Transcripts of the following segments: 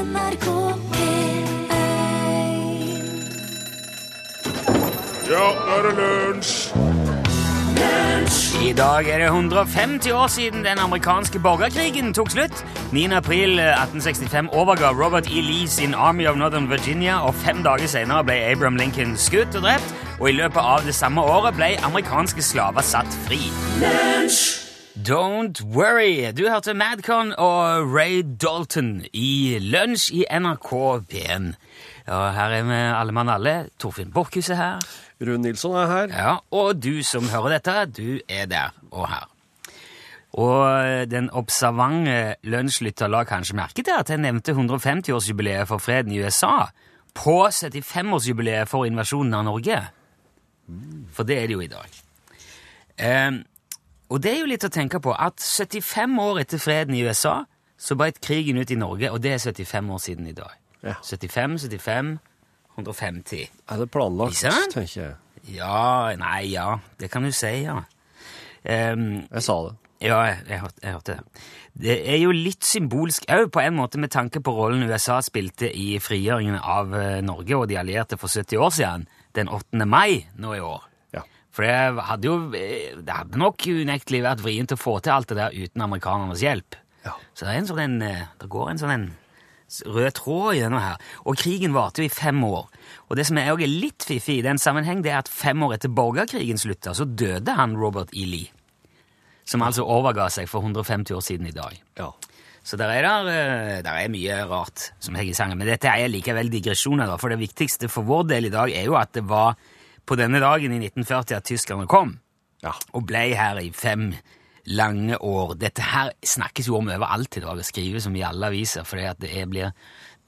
NRK P1 Ja, nå er det lunsj! I dag er det 150 år siden den amerikanske borgerkrigen tok slutt. 9. april 1865 overga Robert E. Lee sin Army of Northern Virginia, og fem dager senere ble Abraham Lincoln skutt og drept, og i løpet av det samme året ble amerikanske slaver satt fri. Don't worry. Du hørte Madcon og Ray Dalton i Lunsj i NRK P1. Ja, her er vi alle mann alle. Torfinn Borchhus er her. Rune Nilsson er her. Ja, og du som hører dette, du er der og her. Og den observante lunsjlytter la kanskje merke til at jeg nevnte 150-årsjubileet for freden i USA på 75-årsjubileet for invasjonen av Norge. For det er det jo i dag. Ehm, og det er jo litt å tenke på at 75 år etter freden i USA så brøt krigen ut i Norge, og det er 75 år siden i dag. Ja. 75, 75, 150. Er det planlagt, tenker jeg. Ja, nei, ja. Det kan du si, ja. Um, Jeg sa det. ja, jeg, jeg, jeg hørte det. Det er jo litt symbolsk òg, på en måte, med tanke på rollen USA spilte i frigjøringen av eh, Norge og de allierte for 70 år siden, den 8. mai nå i år. For det hadde jo eh, Det hadde nok unektelig vært vrient å få til alt det der uten amerikanernes hjelp. Ja. Så det, er en sånn en, eh, det går en sånn en rød tråd gjennom her. Og krigen varte jo i fem år. Og det som er også litt fiffig i den sammenheng, det er at fem år etter borgerkrigen slutta, så døde han Robert E. Lee. Som altså overga seg for 150 år siden i dag. Ja. Så der er, der, eh, der er mye rart som henger i sangen. Men dette er likevel digresjoner, da, for det viktigste for vår del i dag er jo at det var på denne dagen i 1940 at tyskerne kom Ja. og ble her i fem lange år. Dette her snakkes jo om overalt i dag, og skrives om i alle aviser, for det er, blir,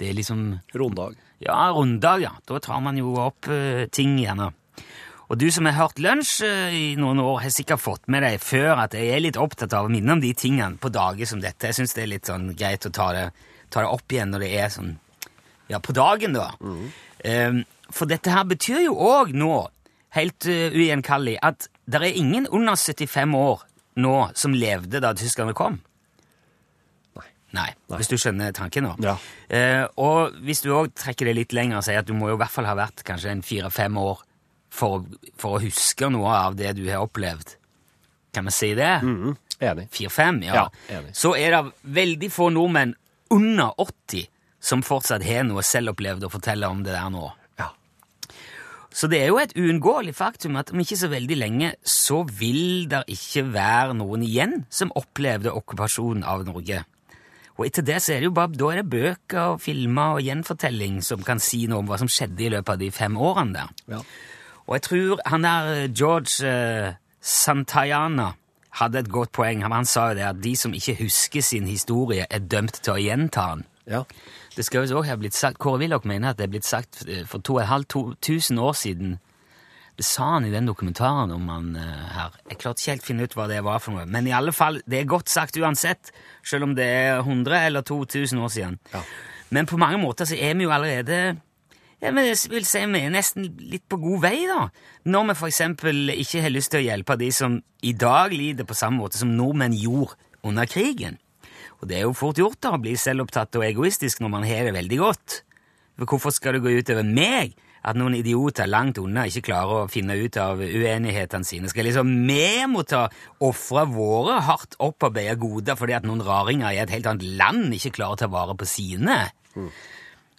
det er liksom Runddag. Ja, runddag, ja. Da tar man jo opp uh, ting gjerne. Og du som har hørt lunsj uh, i noen år, har sikkert fått med deg før at jeg er litt opptatt av å minne om de tingene på dager som dette. Jeg syns det er litt sånn greit å ta det, ta det opp igjen når det er sånn Ja, på dagen, da. Eh, for dette her betyr jo òg nå, helt uh, ugjenkallelig, at det er ingen under 75 år nå som levde da tyskerne kom. Nei. Nei, hvis du skjønner tanken nå. Ja. Uh, og hvis du òg trekker det litt lenger og sier at du må jo i hvert fall ha vært kanskje en fire-fem år for, for å huske noe av det du har opplevd. Kan vi si det? Mhm. Enig. Fire-fem, ja. Ja, enig. Så er det veldig få nordmenn under 80 som fortsatt har noe selvopplevd å fortelle om det der nå. Så det er jo et uunngåelig faktum at om ikke så veldig lenge så vil det ikke være noen igjen som opplevde okkupasjonen av Norge. Og etter det så er det jo bare, da er det bøker og filmer og gjenfortelling som kan si noe om hva som skjedde i løpet av de fem årene der. Ja. Og jeg tror han der eh, George eh, Santayana hadde et godt poeng. Han, han sa jo det at de som ikke husker sin historie, er dømt til å gjenta den. Ja. Det skal jo også ha blitt sagt, Kåre Willoch mener at det er blitt sagt eh, for to og et halvt to, tusen år siden. Det sa han i den dokumentaren om han eh, her. Jeg klarte ikke helt å finne ut hva det var for noe. Men i alle fall, det er godt sagt uansett, selv om det er 100 eller 2000 år siden. Ja. Men på mange måter så er vi jo allerede ja, men jeg vil si vi er nesten litt på god vei, da. Når vi eksempel ikke har lyst til å hjelpe de som i dag lider på samme måte som nordmenn gjorde under krigen. Og det er jo fort gjort da, å bli selvopptatt og egoistisk når man har det veldig godt. For hvorfor skal det gå ut over meg at noen idioter langt unna ikke klarer å finne ut av uenighetene sine? Skal liksom vi måtte ofre våre hardt opparbeida goder fordi at noen raringer i et helt annet land ikke klarer å ta vare på sine?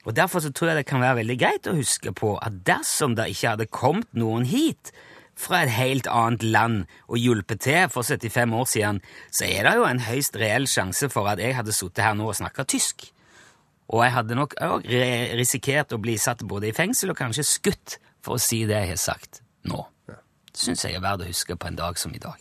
Og Derfor så tror jeg det kan være veldig greit å huske på at dersom det ikke hadde kommet noen hit fra et helt annet land og hjulpet til for 75 år siden, så er det jo en høyst reell sjanse for at jeg hadde sittet her nå og snakka tysk. Og jeg hadde nok òg risikert å bli satt både i fengsel og kanskje skutt for å si det jeg har sagt nå. Det syns jeg er verdt å huske på en dag som i dag.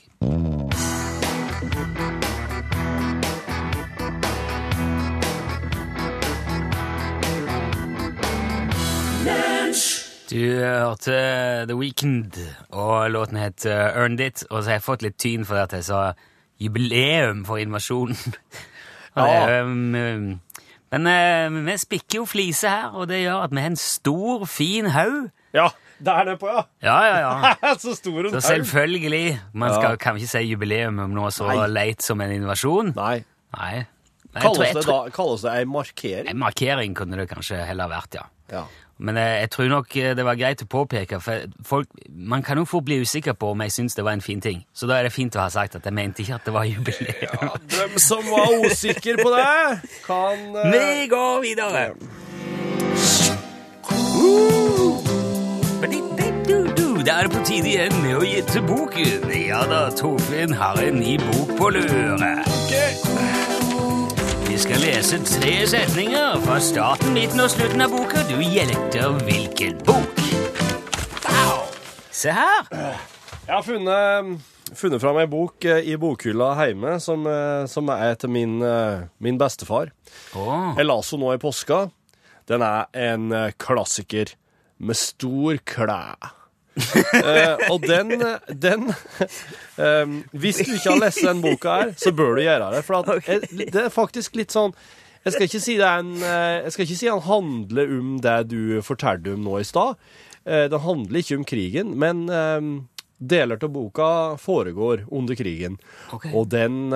Du hørte The Weekend, og låten het uh, Earned It. Og så har jeg fått litt tyn for at jeg sa jubileum for invasjonen. Det er, um, um, men uh, vi spikker jo fliser her, og det gjør at vi har en stor, fin haug. ja. Der nedpå, ja! Ja, ja, ja. så stor en haug. Så selvfølgelig. Man skal, kan ikke si jubileum om noe så Nei. leit som en invasjon. Nei. Nei. Tror- Kalles det, da, kalles det ei markering? En markering kunne det kanskje heller vært, ja. Ja. Men jeg, jeg tror nok eh, det var greit å påpeke, for folk, man kan jo fort bli usikker på om jeg syns det var en fin ting. Så da er det fint å ha sagt at jeg mente ikke at det var jubileum. Hvem som var usikker på det, kan uh... Vi går videre! Det er på tide igjen med å gjette boken. Ja da, Torfinn har en ny bok på lure. Vi skal lese tre setninger fra starten, midten og slutten av boka. Du gjetter hvilken bok. Au! Se her! Jeg har funnet, funnet fram ei bok eh, i bokhylla hjemme som, eh, som er til min, eh, min bestefar. Oh. Jeg las henne nå i påska. Den er en klassiker med stor klæ. Eh, og den, den eh, Hvis du ikke har lest den boka her, så bør du gjøre det. For at, okay. det er faktisk litt sånn Jeg skal ikke si en, eh, jeg skal ikke si den handler om det du fortalte om nå i stad. Den handler ikke om krigen, men deler av boka foregår under krigen. Okay. Og den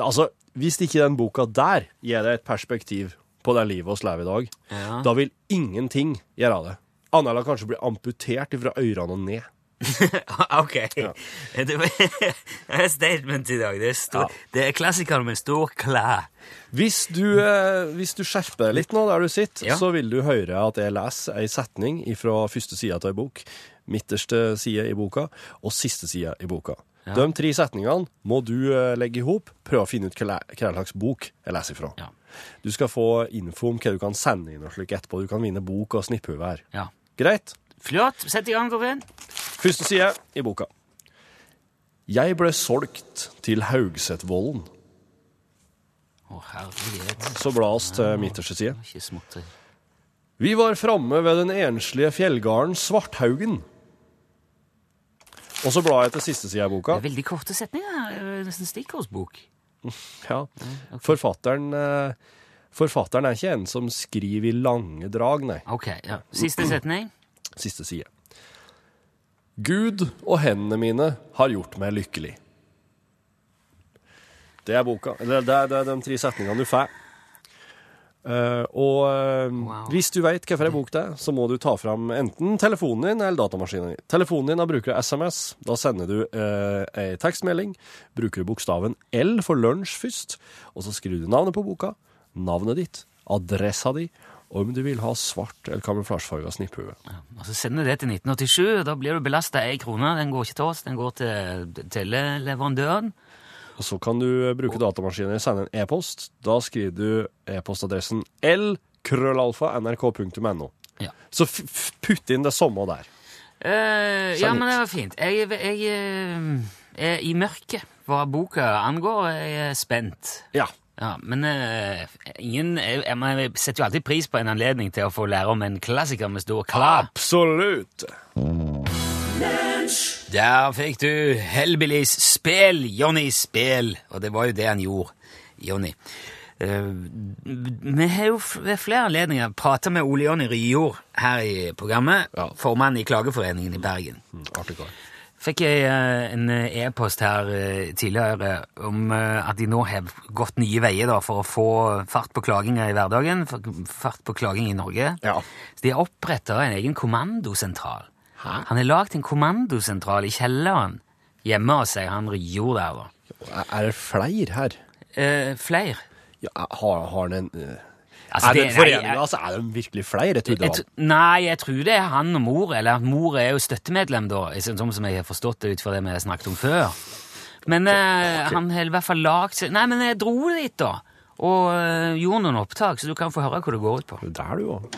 Altså, hvis ikke den boka der gir deg et perspektiv på det livet vi lever i dag, Ja. da vil ingenting gjøre det. Annet enn å kanskje bli amputert fra ørene og ned. ok. Det er statement i dag. Det er, stor, Ja. det er klassikeren med stor klæ. Hvis du, eh, hvis du skjerper deg litt nå der du sitter, Ja. så vil du høre at jeg leser ei setning fra første side av ei bok, midterste side i boka og siste side i boka. Ja. De tre setningene må du eh, legge i hop, prøve å finne ut hva slags bok jeg leser ifra. Ja. Du skal få info om hva du kan sende inn og slik etterpå. Du kan vinne bok og snipphue her. Ja. Greit? Flott. Sett i gang, Torfinn. Første side i boka. Jeg ble solgt til Haugsetvollen. Å, herlighet. Så bla oss til midterste side. Ikke småtteri. Vi var framme ved den enslige fjellgarden Svarthaugen. Og så blar jeg til siste side i boka. Det er veldig korte setninger. Er Nesten stikkordsbok. Ja. Forfatteren, eh, forfatteren er ikke en som skriver i lange drag, nei. Ok, ja. Siste setning. Siste side. Gud og hendene mine har gjort meg lykkelig. Det er boka. Eller det er, det er de tre setningene du får. Uh, og uh, Wow. hvis du vet hvilken bok det er, så må du ta fram enten telefonen din eller datamaskinen din. Telefonen din, da bruker du SMS. Da sender du uh, ei tekstmelding. Bruker du bokstaven L for lunsj først, og så skriver du navnet på boka, navnet ditt, adressa di, og om du vil ha svart eller kamuflasjefarga snipphue. Så sender du det til 1987, og da blir du belasta ei krone. Den går ikke til oss, den går til teleleverandøren. Og så kan du eh, bruke datamaskinen og sende en e-post. Da skriver du e-postadressen l-krøllalfa.nrk.no. Ja. Så putt inn det samme der. Uh, ja, men det var fint. Jeg, jeg jeg, er i mørket hva boka angår. Jeg er spent. Ja. Ja, men eh, ingen jeg, jeg, jeg setter jo alltid pris på en anledning til å få lære om en klassiker med stor klar. Absolutt. Der fikk du Hellbillies Spel, Jonny Spel. Og det var jo det han gjorde, Jonny. Eh, vi har jo ved flere anledninger prata med Ole Jonny Ryjord her i programmet, Ja. formann i Klageforeningen i Bergen. Mm, Artig kar. Fikk jeg eh, en eh, e-post her eh, tidligere om at de nå har gått nye veier da, for å få fart på klaginga i hverdagen, fart på klaging i Norge. Ja. Så de har oppretta en egen kommandosentral. Han har lagd en kommandosentral i kjelleren hjemme hos seg, han Ryjord der, da. Er- det flere her? Eh, flere. Ja, har, har den en Altså, Er det det- nei, jeg- altså? Er det virkelig flere? Jeg det nei, jeg tror det er han og mor, eller at mor er jo støttemedlem, da, sånn som som jeg har forstått det ut fra det vi har snakket om før. Men eh, han har i hvert fall lagd seg Nei, men jeg dro dit, da, og eh, gjorde noen opptak, så du kan få høre hva det går ut på. Der, du òg.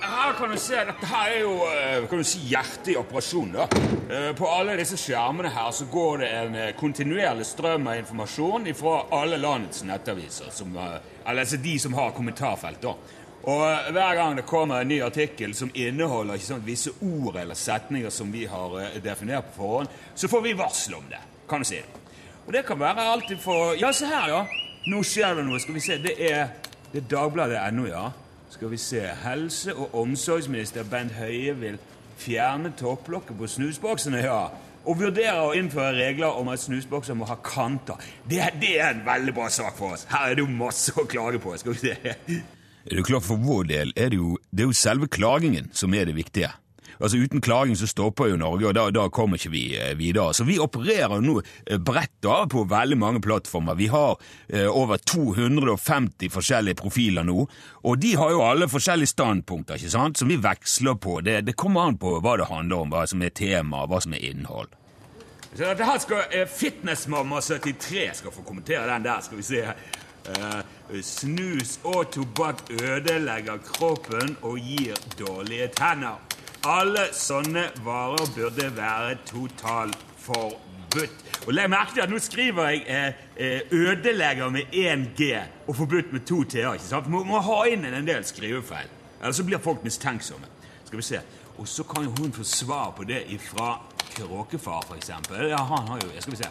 Her kan du se, Dette her er jo eh, kan du si, hjertet i operasjonen. da. Eh, På alle disse skjermene her så går det en eh, kontinuerlig strøm av informasjon fra alle landets nettaviser. Som, eller altså de som har kommentarfelt. da. Og Hver gang det kommer en ny artikkel som inneholder ikke sant, visse ord eller setninger som vi har definert på forhånd, så får vi varsel om det. kan du si. Og det kan være alltid for Ja, se her, ja. Nå skjer det noe. Skal vi se. Det er, det er Dagbladet.no, ja. Skal vi se. Helse- og omsorgsminister Bent Høie vil fjerne topplokket på snusboksene, ja. og vurderer å innføre regler om at snusbokser må ha kanter. Det, det er en veldig bra sak for oss. Her er det jo masse å klage på. skal vi se. Er det klart For vår del er det jo, det er jo selve klagingen som er det viktige. Altså Uten klaging så stopper jo Norge, og da, da kommer ikke vi eh, videre. Så vi opererer nå eh, bredt da på veldig mange plattformer. Vi har eh, over 250 forskjellige profiler nå, og de har jo alle forskjellige standpunkter, ikke sant, som vi veksler på. Det, det kommer an på hva det handler om, hva som er tema, hva som er innhold. Så dette her skal eh, Fitnessmamma73 skal få kommentere den der, skal vi se. Uh, snus og tobakk ødelegger kroppen og gir dårlige tenner. Alle sånne varer burde være totalforbudt. Og legg merke til at nå skriver jeg eh, eh, 'ødelegger' med én G og 'forbudt' med to T-er. ikke sant? Må, må ha inn en del skrivefeil, ellers så blir folk mistenksomme. Skal vi se. Og så kan jo hun få svar på det ifra Kråkefar, eksempel. Ja, han har jo Skal vi se.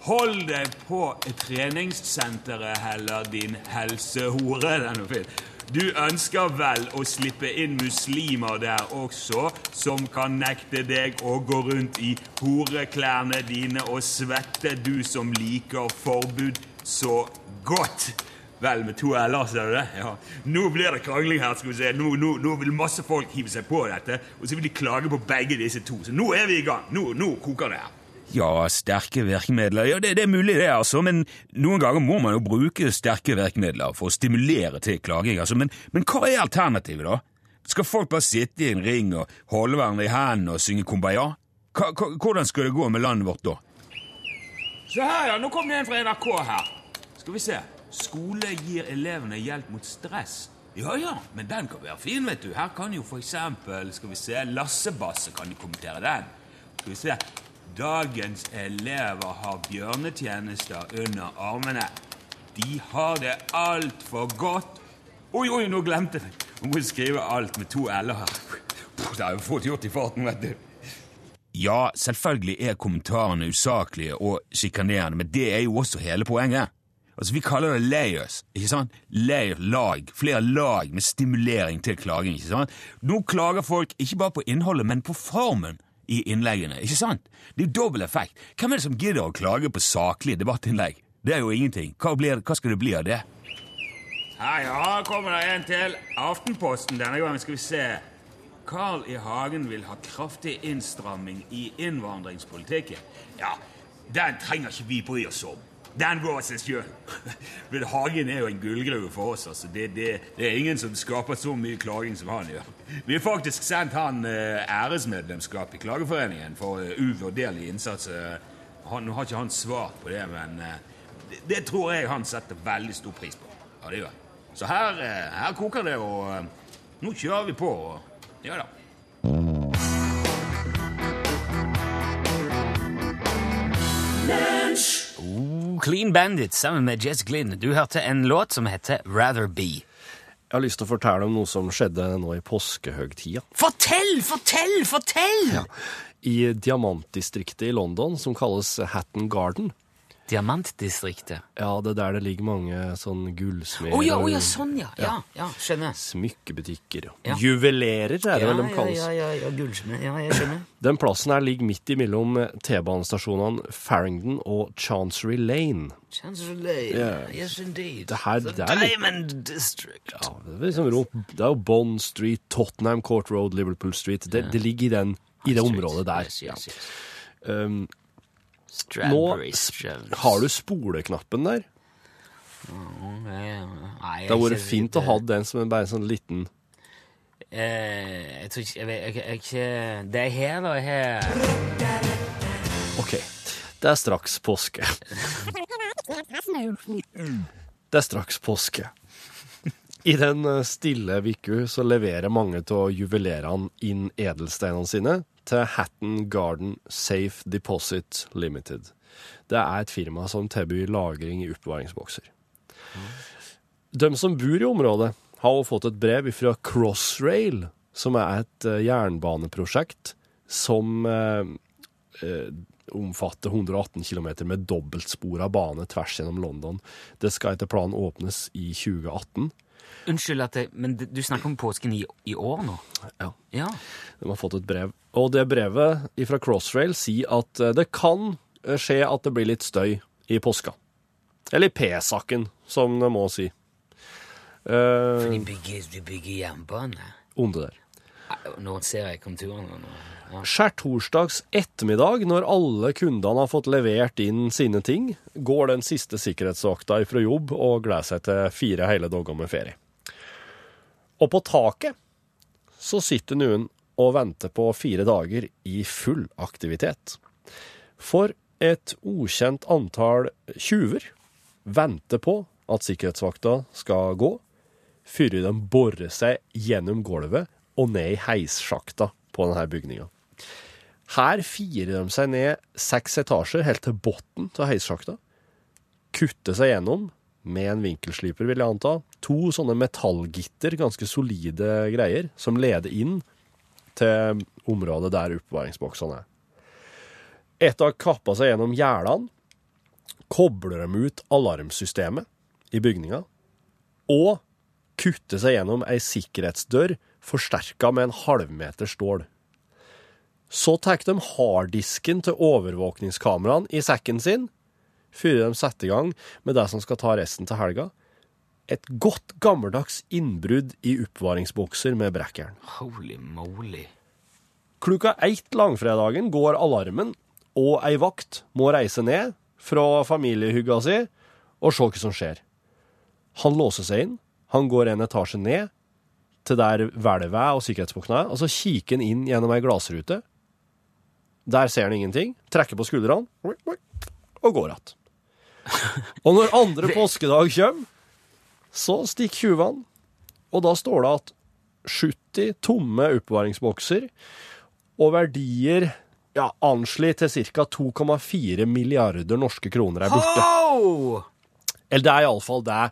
Hold deg på treningssenteret heller, din helsehore. Den er fin. Du ønsker vel å slippe inn muslimer der også, som kan nekte deg å gå rundt i horeklærne dine og svette, du som liker forbud så godt. Vel, med to l-er, ser du det? Ja. Nå blir det krangling her. skal vi se. Nå, nå, nå vil masse folk hive seg på dette, og så vil de klage på begge disse to. Så nå er vi i gang. Nå, nå koker det her. Ja, sterke virkemidler. Ja, det, det er mulig, det, altså, men noen ganger må man jo bruke sterke virkemidler for å stimulere til klaging. Altså, men, men hva er alternativet, da? Skal folk bare sitte i en ring og holde hverandre i hendene og synge kumbaya? Hvordan skal det gå med landet vårt da? Se her, ja. Nå kom det en fra NRK her. Skal vi se. Skole gir elevene hjelp mot stress. Ja, ja, men den kan være fin, vet du. Her kan jo for eksempel, skal vi se, Lassebasse kan jo kommentere den. Skal vi se. Dagens elever har bjørnetjenester under armene. De har det altfor godt. Oi, oi, nå glemte jeg! Jeg må skrive alt med to l-er her. Det er jo fått gjort i farten, vet du. Ja, selvfølgelig er kommentarene usaklige og sjikanerende, men det er jo også hele poenget. Altså, Vi kaller det layers. ikke sant? Layer, lag. Flere lag med stimulering til klaging. ikke sant? Nå klager folk ikke bare på innholdet, men på formen i innleggene. ikke sant? Det er jo dobbel effekt. Hvem er det som gidder å klage på saklige debattinnlegg? Det er jo ingenting. Hva, blir, hva skal det bli av det? Her ja, kommer det en til. Aftenposten denne gangen. Skal vi se. Carl I. Hagen vil ha kraftig innstramming i innvandringspolitikken. Ja, den trenger ikke vi bry oss om. Den går seg sjøl. Men Hagen er jo en gullgruve for oss. altså. Det, det, det, er ingen som skaper så mye klaging som han gjør. Vi har faktisk sendt han eh, æresmedlemskap i Klageforeningen for uh, uvurderlig innsats. Han, nå har ikke han svart på det, men det, det, tror jeg han setter veldig stor pris på. Ja, det gjør han. Så her, her koker det, og nå kjører vi på. Og, ja da. Clean Bandits sammen med Jess Glynn. Du hørte en låt som heter Rather Be. Jeg har lyst til å fortelle om noe som skjedde nå i påskehøgtida. Fortell, fortell, fortell! Ja. I diamantdistriktet i London, som kalles Hatton Garden. Diamantdistriktet. Ja, det er der det ligger mange sånn gullsmeder Å ja, oh, ja, sånn, ja. Ja, ja, skjønner. smykkebutikker. Ja. Juvelerer, er det vel de kalles. ja, ja, ja, gullsmed. Ja, jeg skjønner. Den plassen her ligger midt imellom T-banestasjonene Farringdon og Chancery Lane. Chancery Yes. Yes, indeed. Det her- The det er litt- District. Ja, det er liksom det er jo Bond Street, Tottenham Court Road, Liverpool Street. Det, det ligger i, den, i det området der. Yes, yes, yes. Ja. Um, nå har du spoleknappen der. Nei, Det hadde vært fint å ha den som en bare sånn liten Eh, jeg tror ikke jeg, jeg, jeg, Det er her, da. Her. OK. Det er straks påske. Det er straks påske. I den stille uka så leverer mange av juvelerene inn edelsteinene sine til Hatton Garden Safe Deposit Limited. Det er et firma som tilbyr lagring i oppbevaringsbokser. De som bor i området, har også fått et brev fra Crossrail, som er et eh, jernbaneprosjekt som eh, eh, omfatter 118 km med dobbeltspora bane tvers gjennom London. Det skal etter planen åpnes i 2018. Unnskyld at jeg Men du snakker om påsken i, i år nå? Ja. Ja. De har fått et brev. Og det brevet fra Crossrail sier at eh, det kan eh, skje at det blir litt støy i påska. Eller i P-saken, som det må si. For Uh, de bygger, de bygger jernbane. Onde der. Nå ser jeg konturene. Ja. Skjærtorsdags ettermiddag, når alle kundene har fått levert inn sine ting, går den siste sikkerhetsvakta ifra jobb og gleder seg til fire hele dager med ferie. Og på taket så sitter noen og venter på fire dager i full aktivitet. For et ukjent antall tjuver venter på at sikkerhetsvakta skal gå, før de borer seg gjennom gulvet og ned i heissjakta på denne bygninga. Her firer de seg ned seks etasjer helt til bunnen av heissjakta. Kutter seg gjennom med en vinkelsliper, vil jeg anta. To sånne metallgitter, ganske solide greier, som leder inn til området der oppbevaringsboksene er. Etter å ha kappa seg gjennom gjerdene, kobler de ut alarmsystemet i bygninga, og kutter seg gjennom ei sikkerhetsdør forsterka med en halvmeter stål. Så tar de harddisken til overvåkningskameraene i sekken sin, før de setter i gang med det som skal ta resten til helga. Et godt gammeldags innbrudd i oppvaringsbokser med brekkjern. Holy moly. Klokka ett langfredagen går alarmen, og ei vakt må reise ned fra familiehygga si og se hva som skjer. Han låser seg inn, han går en etasje ned til der hvelvet og sikkerhetsbukkene er, og så kikker han inn gjennom ei glassrute. Der ser han ingenting, trekker på skuldrene og går igjen. Og når andre påskedag kommer, så stikker tjuvene, og da står det at 70 tomme oppbevaringsbokser og verdier ja, anslått til ca. 2,4 milliarder norske kroner er borte. Oh! Eller det er iallfall det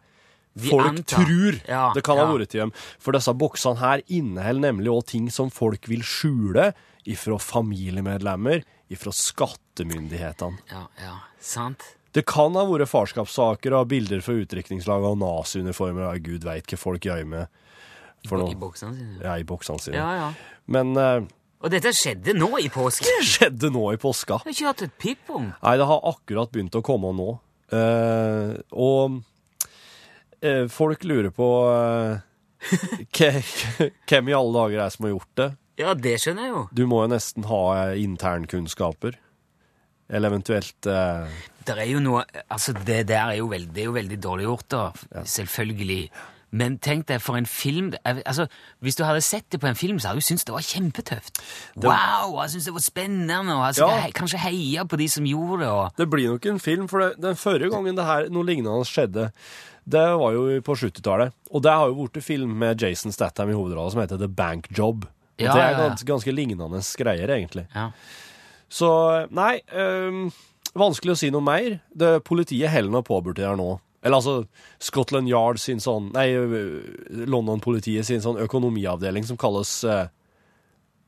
folk antar. tror Ja, det kan ha vært til dem. For disse boksene her inneholder nemlig òg ting som folk vil skjule ifra familiemedlemmer, ifra skattemyndighetene. Ja, ja. Sant? Det kan ha vært farskapssaker og bilder fra utdrikningslaget og naziuniformer og gud veit hva folk gjør med I noe. boksene sine. Ja, i boksene sine. Ja, ja. Men uh, Og dette skjedde nå i påsken? det skjedde nå i påska. Jeg har ikke hatt et pip om. Nei, det har akkurat begynt å komme nå. Eh, og eh, folk lurer på eh, hvem i alle dager er som har gjort det. Ja, det skjønner jeg jo. Du må jo nesten ha internkunnskaper. Eller eventuelt eh, Det er jo noe Altså, det der er jo veldig, det er jo veldig dårlig gjort, da. Selvfølgelig. Men tenk deg, for en film altså, Hvis du hadde sett det på en film, så hadde du syntes det var kjempetøft. Wow! Jeg syntes det var spennende, og jeg Ja. he kanskje heia på de som gjorde det. og... Det blir nok en film, for det, den forrige gangen det her, noe lignende skjedde, det var jo på 70-tallet. Og det har jo blitt film med Jason Statham i hovedrollen som heter The Bank Job. Ja, det er ganske, ganske lignende greier, egentlig. Ja. Så nei, øhm, vanskelig å si noe mer. Det, politiet holder nå på påburt her nå. Eller altså Scotland Yard sin sånn Nei, øh, London-politiet sin sånn økonomiavdeling som kalles uh,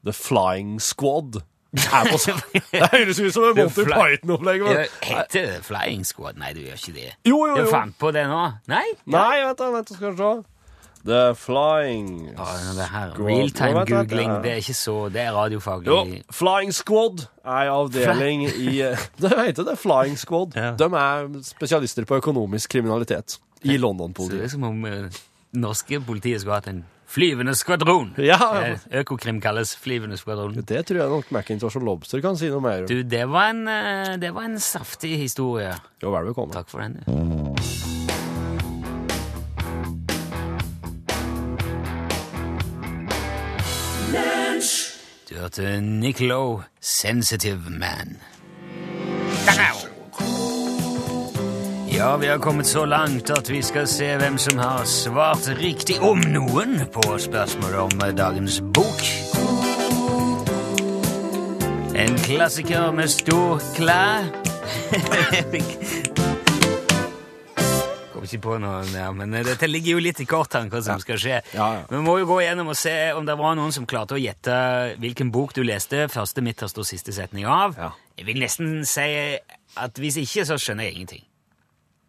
The Flying Squad. Det høres ut som en The Monty Python-opplegg. Heter det Flying Squad? Nei, du gjør ikke det. Jo, jo, jo. Du fant på det nå? Nei? Nei, vent da, vent skal vi se. The Flying Ja, det her Squad. Realtime googling, det er ikke så Det er radiofaglig. Jo, Flying Squad er en avdeling i Det heter det, Flying Squad. Ja. De er spesialister på økonomisk kriminalitet i Så det London-politiet. er som om eh, norske politiet skulle hatt en flyvende skvadron. Ja, Eh, Økokrim kalles flyvende skvadron. det tror jeg nok McIntosh og Lobster kan si noe mer om. Du, det var en, eh, det var en saftig historie. Jo, vel bekomme. Takk for den. Hørte Lowe, 'Sensitive Man'. Ja, vi har kommet så langt at vi skal se hvem som har svart riktig om noen på spørsmålet om eh, dagens bok. En klassiker med stor klæ. Ikke på noe mer, men dette ligger jo litt i kortene hva som skal skje. Ja, ja. Vi må jo gå gjennom og se om det var noen som klarte å gjette hvilken bok du leste første, midterste og siste setning av. Ja. Jeg vil nesten si at hvis ikke, så skjønner jeg ingenting.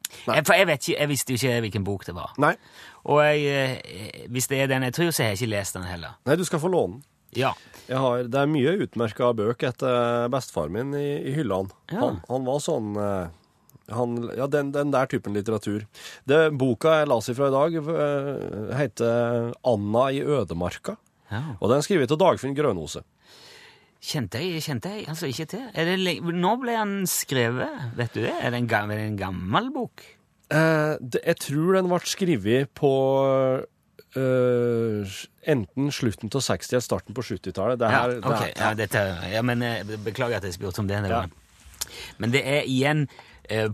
Jeg, for jeg, vet ikke, jeg visste jo ikke hvilken bok det var. Nei. Og jeg, eh, hvis det er den jeg tror, så har jeg ikke lest den heller. Nei, du skal få låne den. Ja. Har, det er mye utmerka bøker etter bestefar min i, i hyllene. Ja. Han, han var sånn eh, han, Ja, den, den der typen litteratur. Det, boka jeg las ifra i dag, eh, heter 'Anna i ødemarka'. ja. Og den er skrevet av Dagfinn Grønose. Kjente jeg, kjente jeg altså ikke til. Det, nå ble han skrevet, vet du det? Er det en, er det en gammel bok? Eh, det, jeg tror den ble skrevet på Uh, enten slutten av 60- eller starten på 70-tallet. Det Ja, okay. Ja, ja, men eh, Beklager at jeg spurte om det. Ja. Men det er igjen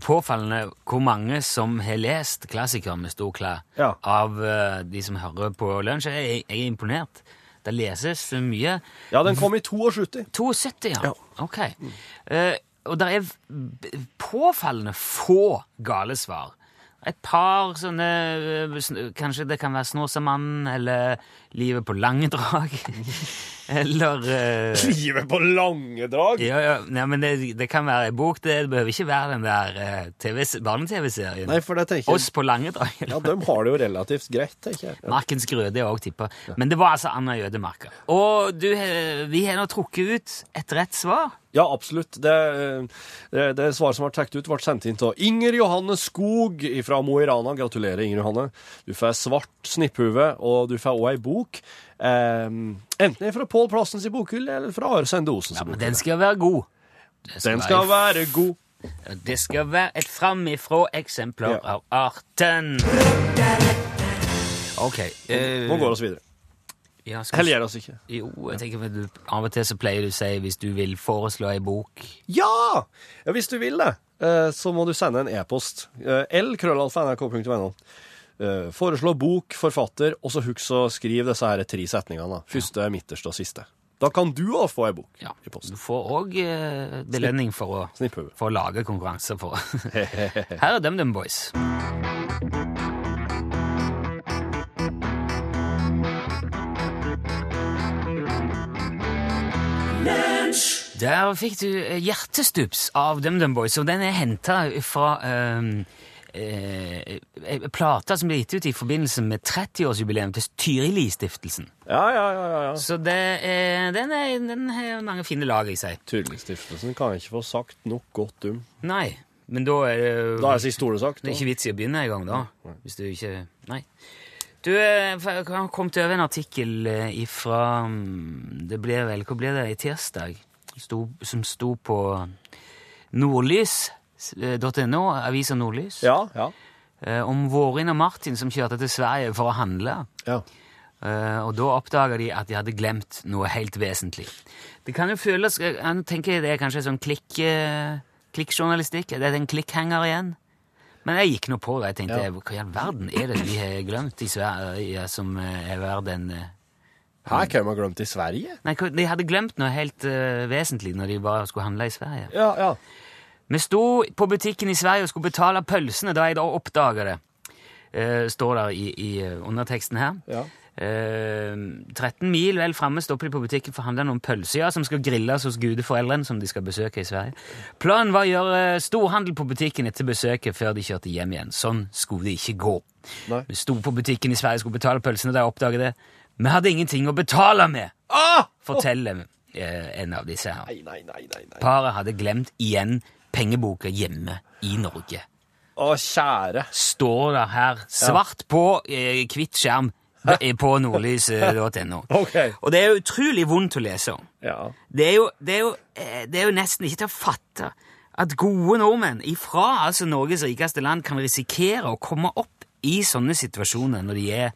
påfallende hvor mange som har lest klassikere med stor klæ Ja. av eh, de som hører på lunsj. Jeg, jeg er imponert. Det leses mye. ja, den kom i 72. 72, ja. Ja. Ok. Eh, og det er påfallende få gale svar. Et par sånne eh, Kanskje det kan være Snåsamannen eller Livet på lange drag. eller uh, Livet på lange drag! ja, ja, nei, men det, det kan være en bok. Det behøver ikke være den der uh, TV barne-TV-serien. Nei, for det tenker jeg Oss på lange drag. Ja, de har det jo relativt greit, tenker jeg. Markens grøde er òg tippa. Men det var altså Anna Jødemarka. Og du, eh, vi har nå trukket ut et rett svar. Ja, absolutt. Det, det, det svaret som ble trukket ut, ble sendt inn av Inger Johanne Skog fra Mo i Rana. Gratulerer, Inger Johanne. Du får svart snipphue, og du får òg ei bok. Eh, enten fra Pål Plassens i bokhylle, eller fra Are Sende Osens Ja, men den skal være god. Skal Den skal være god. Det skal være et framifrå eksemplar Ja. av arten. Ok. eh, Nå går vi oss videre. ja, skal Eller vi- gjør oss ikke. Jo, jeg tenker du, Av og til så pleier du å si hvis du vil foreslå ei bok Ja! ja! Hvis du vil det, eh, så må du sende en e-post. Eh, L-krøllalfa.nrk.no. Eh, Foreslå bok, forfatter, og så husk å skrive disse her tre setningene. da. Første, midterste og siste. Da kan du òg få ei bok ja. i posten. Du får òg eh, belønning for å, for å lage konkurranse på. Her er DumDum Boys. Der fikk du eh, Hjertestups av DumDum Boys, og den er henta fra eh, eh, eh, plata som ble gitt ut i forbindelse med 30-årsjubileum til Tyrili-stiftelsen. Ja, ja, ja. ja. Så det eh, den, er, den har mange fine lag i seg. Tyrlistiftelsen kan jeg ikke få sagt nok godt om. Nei, men da er det Da er sist store sagt. Det er ikke vits i å begynne engang, da. Hvis du ikke Nei. Du, eh, har kommet over en artikkel eh, ifra mm, Det ble vel Hva ble det? I tirsdag? Sto, som sto på nordlys.no, avisa Nordlys, Ja, ja. eh, om Vårin og Martin som kjørte til Sverige for å handle. ja. Eh, og da oppdaga de at de hadde glemt noe helt vesentlig. Det kan jo føles Jeg tenker det er kanskje sånn klikk, eh, klikkjournalistikk. Det er en klikkhenger igjen. Men jeg gikk nå på det. Jeg tenkte Ja. hva i all verden er det de har glemt i Sverige som eh, er verdt en eh, Hæ, hva har man glemt i Sverige? Nei, de hadde glemt noe helt uh, vesentlig når de bare skulle handle i Sverige. Ja, ja. Vi sto på butikken i Sverige og skulle betale pølsene da jeg da oppdaga det. Uh, står der i, i eh, underteksten her. Ja. Uh, 13 mil vel framme stopper de på butikken for å handle noen pølser ja, som skal grilles hos gudeforeldrene som de skal besøke i Sverige. Planen var å gjøre eh, storhandel på butikken etter besøket før de kjørte hjem igjen. Sånn skulle det ikke gå. Nei. Vi sto på butikken i Sverige og skulle betale pølsene da jeg oppdaget det. Vi hadde ingenting å betale med, Ah! forteller eh, en av disse her. Nei, nei, nei, nei. nei. Paret hadde glemt igjen pengeboka hjemme i Norge. Å, kjære. Står det her svart på eh, hvitt skjerm eh, på nordlys.no. Okay. Og det er jo utrolig vondt å lese om. Ja. Det er jo, det er jo, eh, det er jo nesten ikke til å fatte at gode nordmenn ifra altså Norges rikeste land kan risikere å komme opp i sånne situasjoner når de er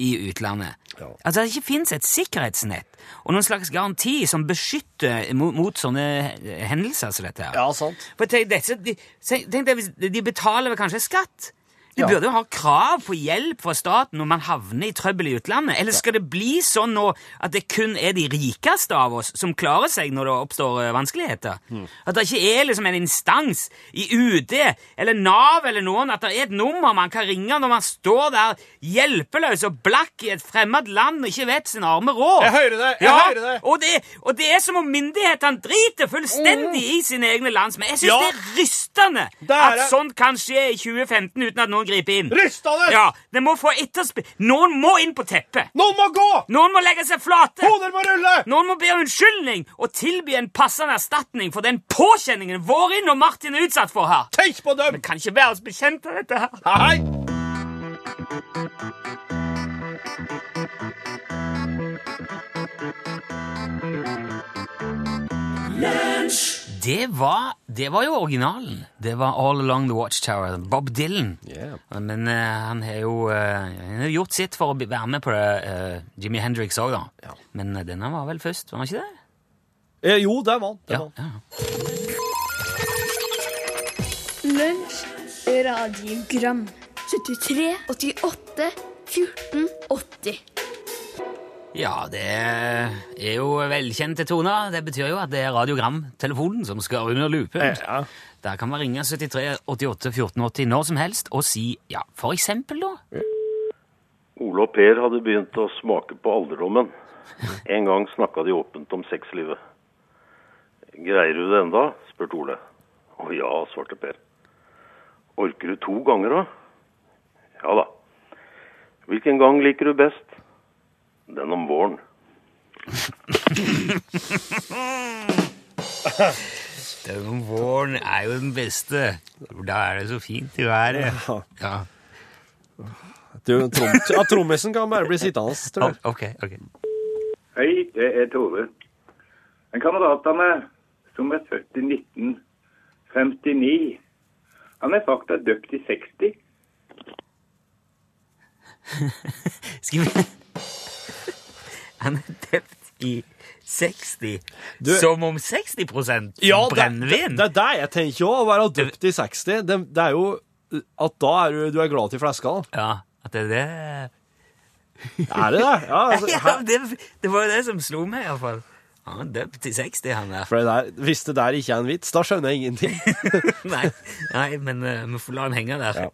i utlandet. Ja. Altså Det ikke fins et sikkerhetsnett og noen slags garanti som beskytter mot, mot sånne hendelser som dette. her. Ja, sant. For tenk, dette, de, tenk de betaler vel kanskje skatt? Du burde jo ha krav på hjelp fra staten når man havner i trøbbel i utlandet. Eller skal det bli sånn nå at det kun er de rikeste av oss som klarer seg når det oppstår vanskeligheter? vanskeligheter? At det ikke er liksom en instans i UD eller Nav eller noen, at det er et nummer man kan ringe når man står der hjelpeløs og blakk i et fremmed land og ikke vet sin arme råd. Jeg hører det, jeg ja, hører det. Og det, og det er som om myndighetene driter fullstendig i sine egne landsmenn. Jeg syns Ja. det er rystende Det er at sånt kan skje i 2015 uten at noen griper inn. Rystende! Ja, det må få etterspill. Noen må inn på teppet. Noen må gå! Noen må legge seg flate. Hoder må rulle! Noen må be om unnskyldning og tilby en passende erstatning for den påkjenningen Vårin og Martin er utsatt for her. Tenk på dem! Vi kan ikke være oss bekjent av dette her. Hei! Det var, det var jo originalen. Det var All Along the Watchtower. Bob Dylan. Yeah. Men uh, han har jo uh, han har gjort sitt for å være med på det. Uh, Jimi Hendrix òg, da. Ja. Men uh, denne var vel først, var han ikke det? Eh, jo, det var han. Ja, ja. Lunsj, radiogram 73, 88, 14, 80 Ja, det er jo velkjente toner. Det betyr jo at det er radiogramtelefonen som skal under lupen. Ja. Der kan man ringe 73 88 14 80 når som helst og si ja, for eksempel, da. Ole og Per hadde begynt å smake på alderdommen. En gang snakka de åpent om sexlivet. Greier du det enda? spurte Ole. Å ja, svarte Per. Orker du to ganger, da? Ja da. Hvilken gang liker du best? Den om våren. Den om våren er jo den beste. Da er det så fint i været. Ja. Du, trom, ja, Trommisen kan bare bli sittende, tror jeg. Ok, ok. Hei, det er Tore. En kamerat av meg som er født i 1959. Han er faktisk døpt i 60. Skal vi Han er døpt i 60. Du- Som om 60 Ja, brennevin? det er det jeg tenker òg. Å være døpt i 60. Det, det er jo at da er du, du er glad til fleska. da. Ja, at det er det Er det det? Ja, altså, ja, det, det var jo det som slo meg, iallfall. Han er døpt i 60, han der. for det der, hvis det der ikke er en vits, da skjønner jeg ingenting. nei, nei, men uh, vi får la den henge der. Ja.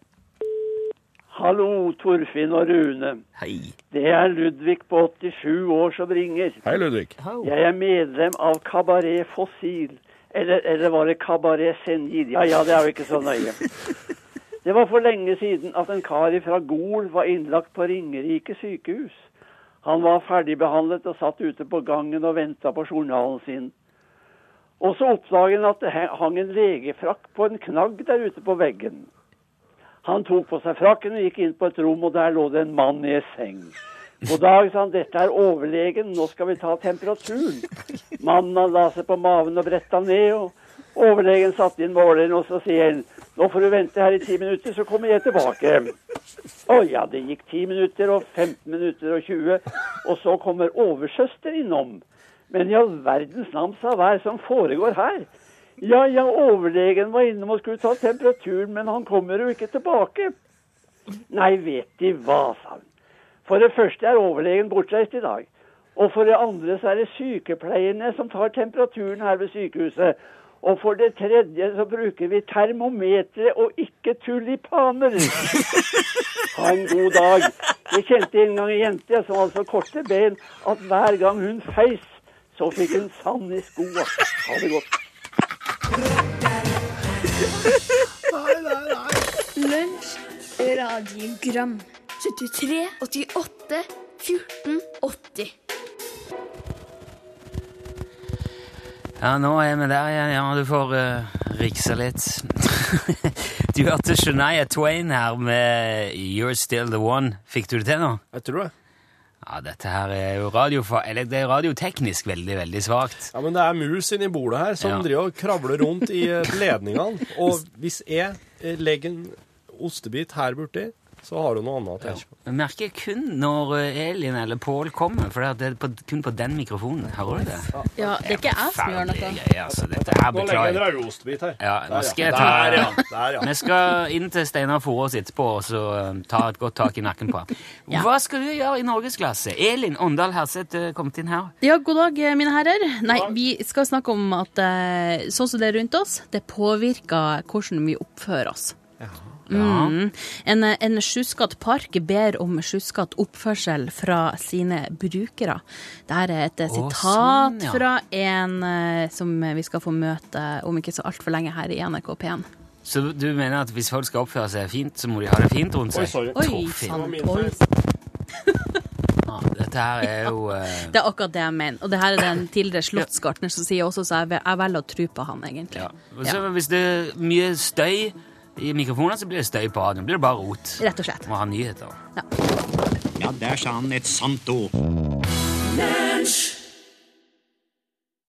Hallo, Torfinn og Rune. Hei. Det er Ludvig på 87 år som ringer. Hei, Ludvig. Jeg er medlem av Kabaret Fossil. Eller, eller var det Kabaret Senil? Ja, ja, det er jo ikke så nøye. Det var for lenge siden at en kar fra Gol var innlagt på Ringerike sykehus. Han var ferdigbehandlet og satt ute på gangen og venta på journalen sin. Og så oppdaget han at det hang en legefrakk på en knagg der ute på veggen. Han tok på seg frakken og gikk inn på et rom, og der lå det en mann i en seng. God dag, sa han. Dette er overlegen. Nå skal vi ta temperaturen. Mannen la seg på maven og bretta ned, og overlegen satte inn måleren, og så sier han nå får du vente her i ti minutter, så kommer jeg tilbake. Å ja, det gikk ti minutter og 15 minutter og 20, og så kommer oversøster innom. Men i all verdens navn, sa hva er det som foregår her? Ja, ja, overlegen var innom og skulle ta temperaturen, men han kommer jo ikke tilbake. Nei, vet De hva, sa han. For det første er overlegen bortreist i dag. Og for det andre så er det sykepleierne som tar temperaturen her ved sykehuset. Og for det tredje så bruker vi termometre og ikke tulipaner. Ha en god dag. Jeg kjente en gang en jente som hadde så korte ben at hver gang hun feis, så fikk hun sand i skoa. Ha det godt. Lunsj, radiogram 73, 88, 14, 80 Ja, nå er vi der igjen. Ja, du får uh, rikse litt. du hørte Shania Twain her med You're Still The One. Fikk du det til nå? Jeg tror det. Ja, dette her er jo radiofa eller det er radioteknisk veldig, veldig svakt. Ja, men det er mus inni bordet her som Ja. driver og kravler rundt i eh, ledningene. Og hvis jeg eh, legger en ostebit her borti, så har du noe annet å tenke på. Jeg merker kun når eh, Elin eller Pål kommer, for det er på, kun på den mikrofonen. Hører du det? Ja, det er ikke jeg som gjør noe. Altså. Dette her Nå legger dere en beklager her. Ja, nå skal jeg Der, ta ja. Der, ja. Vi skal inn til Steinar Forås etterpå og så eh, ta et godt tak i nakken på. Ja. Hva skal du gjøre i norgesklasse? Elin Åndal Herseth er kommet inn her. Ja, god dag, mine herrer. Nei, vi skal snakke om at eh, sånn som det er rundt oss, det påvirker hvordan vi oppfører oss. Mm. En, en sjuskatt park ber om sjuskatt oppførsel fra sine brukere. Dette er et eh, Å, sitat sånn, ja. fra en eh, som vi skal få møte om ikke så altfor lenge her i NRK P1. Så du mener at hvis folk skal oppføre seg fint, så må de ha det fint rundt seg? Oi, sorry. Oi. Ja, dette her er jo eh, Det er akkurat det jeg mener. Og det her er det en tidligere slottsgartner som sier også, så jeg, jeg velger å tro på han, egentlig. ja. Så, ja. Hvis det er mye støy i mikrofonen, så blir det støy på radioen. blir det bare rot. Rett og slett. Må ha nyheter. Ja, der sa han et sant ord. Lunsj!